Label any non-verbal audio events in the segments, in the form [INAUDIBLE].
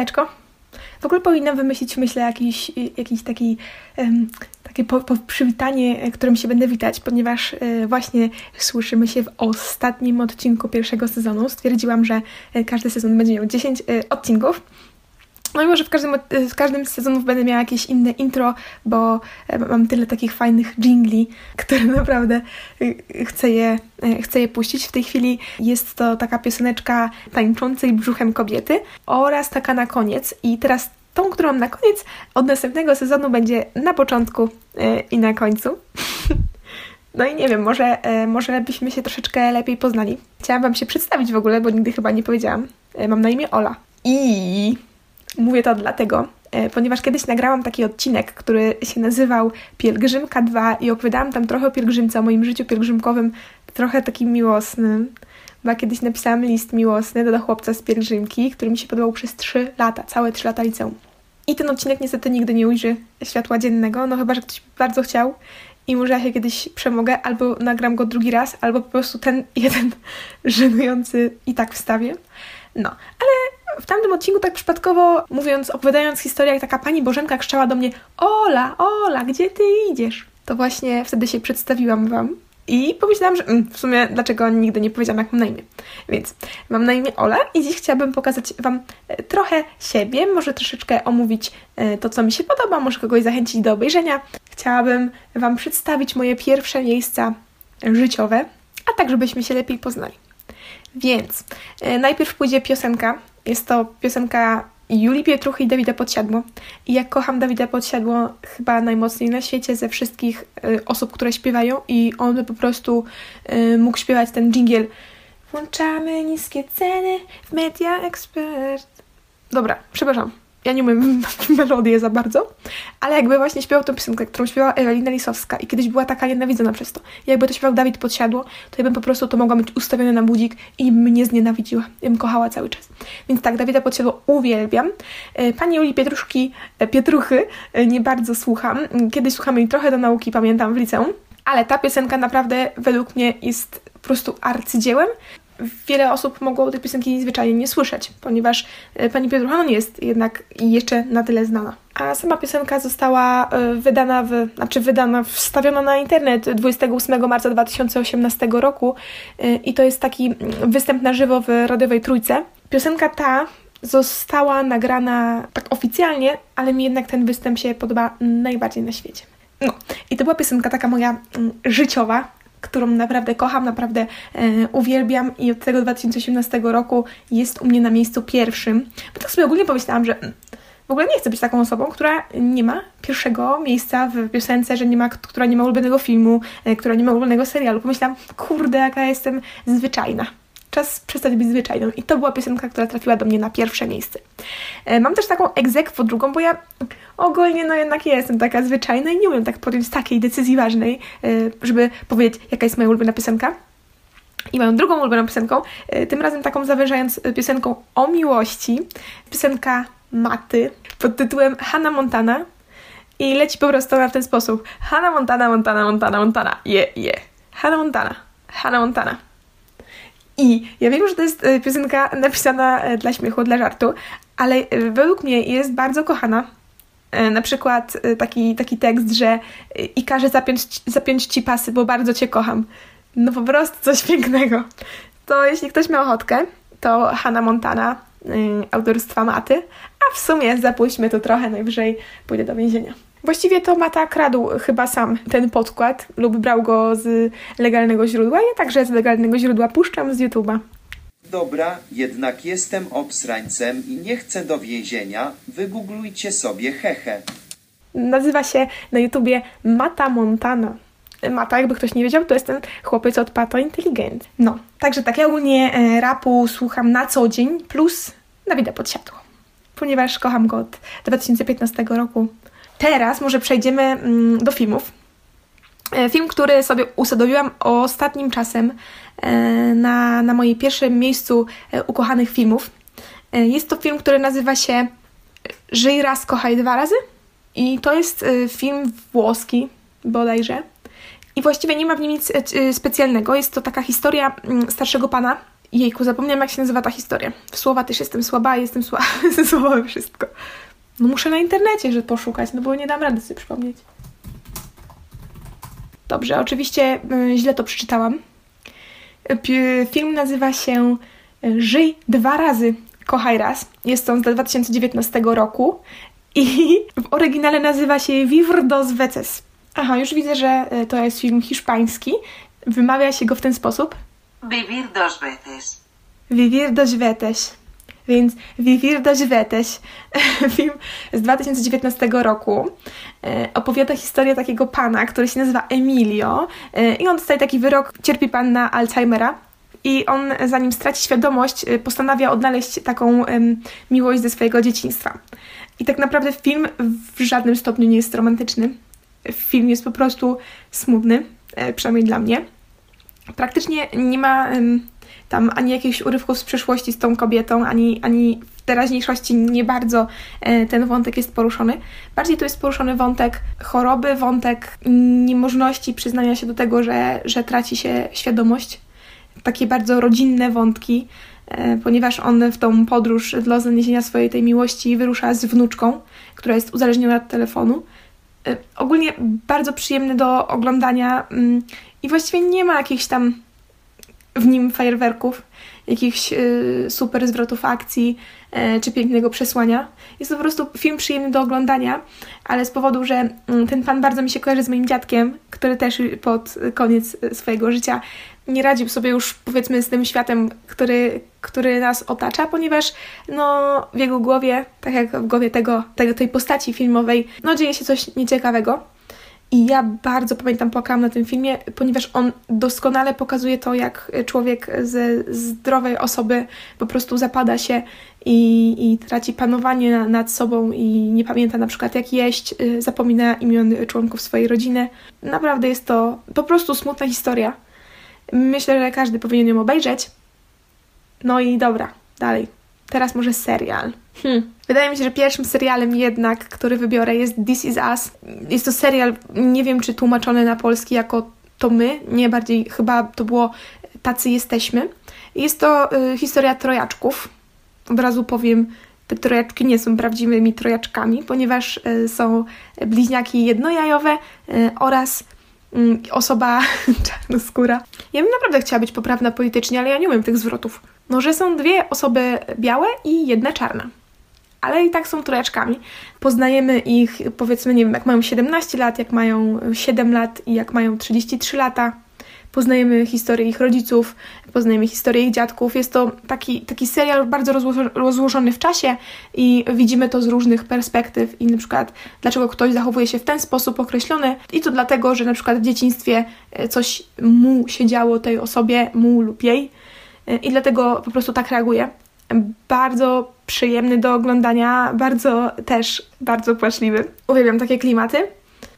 Siemaneczko. W ogóle powinnam wymyślić, myślę, jakiś, jakiś taki, um, takie po, po przywitanie, którym się będę witać, ponieważ e, właśnie słyszymy się w ostatnim odcinku pierwszego sezonu. Stwierdziłam, że e, każdy sezon będzie miał 10 e, odcinków. No i może w każdym, w każdym z sezonów będę miała jakieś inne intro, bo mam tyle takich fajnych jingli, które [LAUGHS] naprawdę chcę je, chcę je puścić. W tej chwili jest to taka pioseneczka tańczącej brzuchem kobiety oraz taka na koniec. I teraz tą, którą mam na koniec od następnego sezonu będzie na początku i na końcu. [LAUGHS] No i nie wiem, może, może byśmy się troszeczkę lepiej poznali. Chciałam Wam się przedstawić w ogóle, bo nigdy chyba nie powiedziałam. Mam na imię Ola. I Mówię to dlatego, e, ponieważ kiedyś nagrałam taki odcinek, który się nazywał Pielgrzymka 2 i opowiadałam tam trochę o pielgrzymce, o moim życiu pielgrzymkowym, trochę takim miłosnym. Bo kiedyś napisałam list miłosny do chłopca z pielgrzymki, który mi się podobał przez 3 lata, całe 3 lata liceum. I ten odcinek niestety nigdy nie ujrzy światła dziennego, no chyba, że ktoś bardzo chciał i może ja się kiedyś przemogę, albo nagram go drugi raz, albo po prostu ten [LAUGHS] jeden żenujący i tak wstawię. No, ale w tamtym odcinku tak przypadkowo, mówiąc, opowiadając historię, jak taka pani Bożenka krzyczała do mnie Ola, Ola, gdzie ty idziesz? To właśnie wtedy się przedstawiłam Wam. I pomyślałam, że mm, w sumie dlaczego nigdy nie powiedziałam, jak mam na imię. Więc mam na imię Ola i dziś chciałabym pokazać Wam e, trochę siebie, może troszeczkę omówić e, to, co mi się podoba, może kogoś zachęcić do obejrzenia. Chciałabym Wam przedstawić moje pierwsze miejsca życiowe, a tak, żebyśmy się lepiej poznali. Więc e, najpierw pójdzie piosenka. Jest to piosenka Julii Pietruchy i Dawida Podsiadło. I jak kocham Dawida Podsiadło chyba najmocniej na świecie ze wszystkich y, osób, które śpiewają i on by po prostu y, mógł śpiewać ten dżingiel Włączamy niskie ceny w Media Expert. Dobra, przepraszam ja nie umiem [LAUGHS] melodię za bardzo, ale jakby właśnie śpiewał tę piosenkę, którą śpiewała Ewelina Lisowska i kiedyś była taka nienawidzona przez to. Jakby to śpiewał Dawid Podsiadło, to ja bym po prostu to mogła mieć ustawione na budzik i mnie znienawidziła. Ja bym kochała cały czas. Więc tak, Dawida Podsiadło uwielbiam. E, pani Julii Pietruszki, e, Pietruchy e, nie bardzo słucham. Kiedyś słuchamy jej trochę do nauki, pamiętam, w liceum. Ale ta piosenka naprawdę według mnie jest po prostu arcydziełem wiele osób mogło tej piosenki zwyczajnie nie słyszeć, ponieważ e, pani Pietrucha nie jest jednak jeszcze na tyle znana. A sama piosenka została e, wydana, w, znaczy wydana, wstawiona na internet 28 marca 2018 roku e, i to jest taki występ na żywo w Radiowej Trójce. Piosenka ta została nagrana tak oficjalnie, ale mi jednak ten występ się podoba najbardziej na świecie. No, i to była piosenka taka moja mm, życiowa, którą naprawdę kocham, naprawdę e, uwielbiam i od tego 2018 roku jest u mnie na miejscu pierwszym. Bo tak sobie ogólnie pomyślałam, że mm, w ogóle nie chcę być taką osobą, która nie ma pierwszego miejsca w piosence, że nie ma, która nie ma ulubionego filmu, e, która nie ma ulubionego serialu. Pomyślałam, kurde, jaka jestem zwyczajna czas przestać być zwyczajną. I to była piosenka, która trafiła do mnie na pierwsze miejsce. E, mam też taką egzekwę drugą, bo ja ogólnie no jednak jestem taka zwyczajna i nie umiem tak podjąć takiej decyzji ważnej, e, żeby powiedzieć, jaka jest moja ulubiona piosenka. I moją drugą ulubioną piosenką, e, tym razem taką zawyżając piosenką o miłości, piosenka Maty pod tytułem Hannah Montana. I leci po prostu ona w ten sposób. Hannah Montana, Montana, Montana, Montana. Je, yeah, je. Yeah. Hannah Montana. Hannah Montana. I ja wiem, że to jest e, piosenka napisana e, dla śmiechu, dla żartu, ale e, według mnie jest bardzo kochana. Na przykład taki, taki tekst, że i każe zapiąć, zapiąć ci pasy, bo bardzo cię kocham. No po prostu coś pięknego. To jeśli ktoś ma ochotkę, to Hannah Montana, autorstwa Maty, a w sumie zapuśćmy to trochę, najwyżej pójdę do więzienia. Właściwie to Mata kradł chyba sam ten podkład lub brał go z legalnego źródła. Ja także z legalnego źródła puszczam z YouTube'a. Dobra, jednak jestem obsrańcem i nie chcę do więzienia. Wygooglujcie sobie hehe. Nazywa się na YouTubie Mata Montana. Mata, jakby ktoś nie wiedział, to jest ten chłopiec od Pato Intelligent. No, także tak, ja ogólnie e, rapu słucham na co dzień, plus Dawida Podsiadło, ponieważ kocham go od 2015 roku. Teraz może przejdziemy mm, do filmów. E, film, który sobie usadowiłam ostatnim czasem e, na, na moim pierwszym miejscu e, ukochanych filmów. Jest to film, który nazywa się Żyj raz, kochaj dwa razy. I to jest film włoski bodajże. I właściwie nie ma w nim nic specjalnego. Jest to taka historia mm, starszego pana Jejku, zapomniałam jak się nazywa ta historia. W słowa też jestem słaba, jestem słaba, [LAUGHS] jestem słaba wszystko. No muszę na internecie, że poszukać, no bo nie dam rady sobie przypomnieć. Dobrze, oczywiście y, źle to przeczytałam. Film nazywa się y, Żyj dwa razy, kochaj raz. Jest on z 2019 roku i w oryginale nazywa się Vivre dos veces. Aha, już widzę, że y, to jest film hiszpański. Wymawia się go w ten sposób. Vivir dos veces. Vivir dos veces. Więc Vivir dos [LAUGHS] veces. Film z 2019 roku. E, Opowiada historię takiego pana, który się nazywa Emilio e, i on dostaje taki wyrok, cierpi pan na Alzheimera i on zanim straci świadomość e, postanawia odnaleźć taką miłość ze swojego dzieciństwa. I tak naprawdę film w żadnym stopniu nie jest romantyczny. Film jest po prostu smutny, przynajmniej dla mnie praktycznie nie ma tam ani jakichś urywków z przeszłości z tą kobietą, ani, ani w teraźniejszości nie bardzo e, ten wątek jest poruszony. Bardziej tu jest poruszony wątek choroby, wątek niemożności przyznania się do tego, że, że traci się świadomość. Takie bardzo rodzinne wątki, e, ponieważ on w tą podróż dla znalezienia swojej tej miłości wyrusza z wnuczką, która jest uzależniona od telefonu. E, Ogólnie bardzo przyjemny do oglądania mm, i właściwie nie ma jakichś tam w nim fajerwerków, jakichś y, super zwrotów akcji y, czy pięknego przesłania. Jest to po prostu film przyjemny do oglądania, ale z powodu, że mm, ten pan bardzo mi się kojarzy z moim dziadkiem, który też pod koniec y, swojego życia nie radził sobie już powiedzmy z tym światem, który, który nas otacza, ponieważ no, w jego głowie, tak jak w głowie tego, tego, tej postaci filmowej, no dzieje się coś nieciekawego. I ja bardzo pamiętam, płakałam na tym filmie, ponieważ on doskonale pokazuje to, jak człowiek ze zdrowej osoby po prostu zapada się i, i traci panowanie na, nad sobą i nie pamięta na przykład jak jeść, y, zapomina imion członków swojej rodziny. Naprawdę jest to po prostu smutna historia. Myślę, że każdy powinien ją obejrzeć. No i dobra, dalej. Teraz może serial. Hmm. Wydaje mi się, że pierwszym serialem jednak, który wybiorę jest This Is Us. Jest to serial, nie wiem czy tłumaczony na polski jako to my, nie bardziej chyba to było tacy jesteśmy. Jest to y, historia trojaczków. Od razu powiem, te trojaczki nie są prawdziwymi trojaczkami, ponieważ y, są bliźniaki jednojajowe y, oraz mm, osoba [LAUGHS] czarnoskóra. Ja bym naprawdę chciała być poprawna politycznie, ale ja nie umiem tych zwrotów. No, że są dwie osoby białe i jedna czarna. Ale i tak są trojaczkami. Poznajemy ich, powiedzmy, nie wiem, jak mają 17 lat, jak mają 7 lat i jak mają 33 lata. Poznajemy historię ich rodziców, poznajemy historię ich dziadków. Jest to taki, taki serial bardzo rozło- rozłożony w czasie i widzimy to z różnych perspektyw i na przykład dlaczego ktoś zachowuje się w ten sposób określony i to dlatego, że na przykład w dzieciństwie e, coś mu się działo tej osobie, mu lub jej e, i dlatego po prostu tak reaguje. Bardzo przyjemny do oglądania, bardzo też bardzo płaczliwy. Uwielbiam takie klimaty.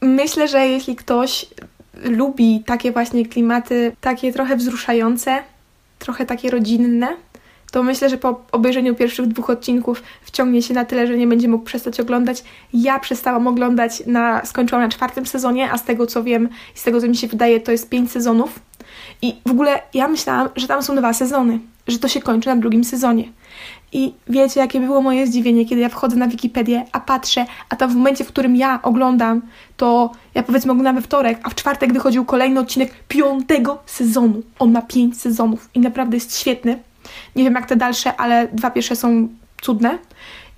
Myślę, że jeśli ktoś lubi takie właśnie klimaty, takie trochę wzruszające, trochę takie rodzinne, to myślę, że po obejrzeniu pierwszych dwóch odcinków wciągnie się na tyle, że nie będzie mógł przestać oglądać. Ja przestałam oglądać, na, skończyłam na czwartym sezonie, a z tego co wiem i z tego co mi się wydaje, to jest pięć sezonów. I w ogóle ja myślałam, że tam są dwa sezony, że to się kończy na drugim sezonie. I wiecie, jakie było moje zdziwienie, kiedy ja wchodzę na Wikipedię, a patrzę, a to w momencie, w którym ja oglądam, to ja powiedzmy oglądam we wtorek, a w czwartek wychodził kolejny odcinek piątego sezonu. On ma pięć sezonów i naprawdę jest świetny. Nie wiem jak te dalsze, ale dwa pierwsze są cudne.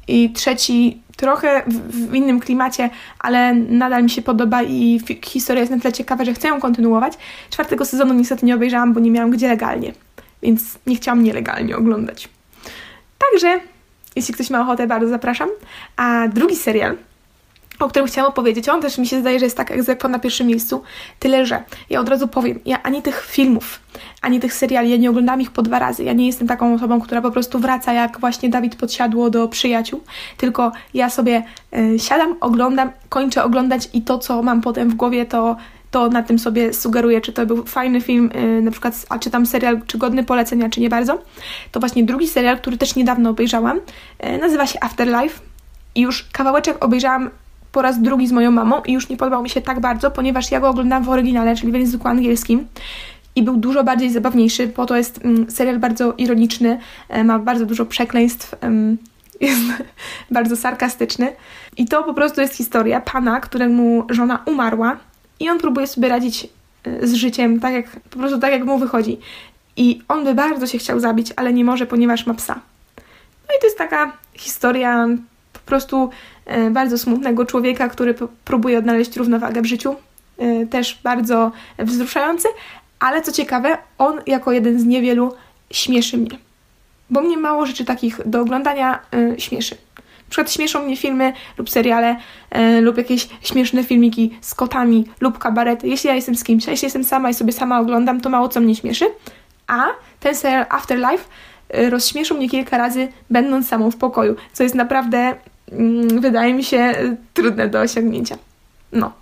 I trzeci trochę w, w innym klimacie, ale nadal mi się podoba i historia jest na tyle ciekawa, że chcę ją kontynuować. Czwartego sezonu niestety nie obejrzałam, bo nie miałam gdzie legalnie, więc nie chciałam nielegalnie oglądać. Także, jeśli ktoś ma ochotę, bardzo zapraszam. A drugi serial, o którym chciałam opowiedzieć, on też mi się zdaje, że jest tak egzekwo na pierwszym miejscu, tyle że ja od razu powiem, ja ani tych filmów, ani tych seriali, ja nie oglądam ich po dwa razy. Ja nie jestem taką osobą, która po prostu wraca jak właśnie Dawid podsiadło do przyjaciół, tylko ja sobie y, siadam, oglądam, kończę oglądać i to, co mam potem w głowie, to to na tym sobie sugeruję, czy to był fajny film, yy, na przykład, a czy tam serial, czy godny polecenia, czy nie bardzo. To właśnie drugi serial, który też niedawno obejrzałam, yy, nazywa się Afterlife i już kawałeczek obejrzałam po raz drugi z moją mamą i już nie podobał mi się tak bardzo, ponieważ ja go oglądałam w oryginale, czyli w języku angielskim i był dużo bardziej zabawniejszy, bo to jest mm, serial bardzo ironiczny, e, ma bardzo dużo przekleństw, [LAUGHS] jest bardzo sarkastyczny. I to po prostu jest historia pana, któremu żona umarła i on próbuje sobie radzić e, z życiem tak jak, po prostu tak jak mu wychodzi. I on by bardzo się chciał zabić, ale nie może, ponieważ ma psa. No i to jest taka historia po prostu e, bardzo smutnego człowieka, który próbuje odnaleźć równowagę w życiu. E, też bardzo wzruszający, ale co ciekawe, on jako jeden z niewielu śmieszy mnie. Bo mnie mało rzeczy takich do oglądania śmieszy. Na przykład śmieszą mnie filmy lub seriale lub jakieś śmieszne filmiki z kotami lub kabarety. Jeśli ja jestem z kimś, a jeśli jestem sama i sobie sama oglądam, to mało co mnie śmieszy. A ten serial Afterlife Y, rozśmieszył mnie kilka razy, będąc samą w pokoju, co jest naprawdę, mm, wydaje mi się, y, trudne do osiągnięcia. No.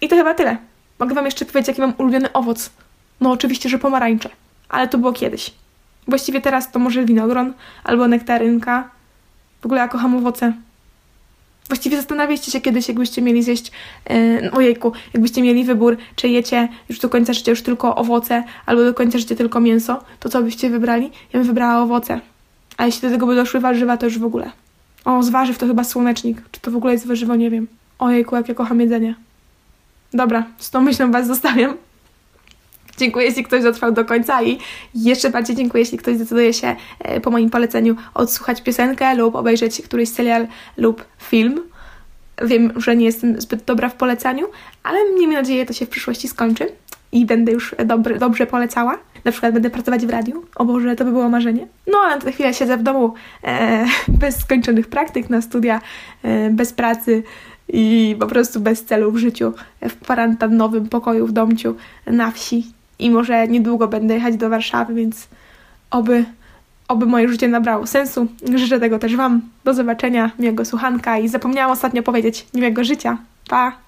I to chyba tyle. Mogę Wam jeszcze powiedzieć, jaki mam ulubiony owoc. No, oczywiście, że pomarańcze, ale to było kiedyś. Właściwie teraz to może winogron albo nektarynka. W ogóle ja kocham owoce. Właściwie zastanawialiście się kiedyś, jakbyście mieli zjeść, yy, ojejku, jakbyście mieli wybór, czy jecie już do końca życia już tylko owoce, albo do końca życia tylko mięso, to co byście wybrali? Ja bym wybrała owoce. A jeśli do tego by doszły warzywa, to już w ogóle. O, z warzyw to chyba słonecznik. Czy to w ogóle jest warzywo? Nie wiem. Ojejku, jak ja kocham jedzenie. Dobra, z tą myślą Was zostawiam. Dziękuję, jeśli ktoś dotrwał do końca i jeszcze bardziej dziękuję, jeśli ktoś zdecyduje się e, po moim poleceniu odsłuchać piosenkę lub obejrzeć któryś serial lub film. Wiem, że nie jestem zbyt dobra w polecaniu, ale miejmy nadzieję, to się w przyszłości skończy i będę już dobry, dobrze polecała. Na przykład będę pracować w radiu. O Boże, to by było marzenie. No, ale na tę chwilę siedzę w domu e, [LAUGHS] bez skończonych praktyk na studia, e, bez pracy i po prostu bez celu w życiu, w kwarantannowym pokoju w domciu na wsi i może niedługo będę jechać do Warszawy, więc oby, oby moje życie nabrało sensu. Życzę tego też Wam. Do zobaczenia, miłego słuchanka i zapomniałam ostatnio powiedzieć miłego życia. Pa!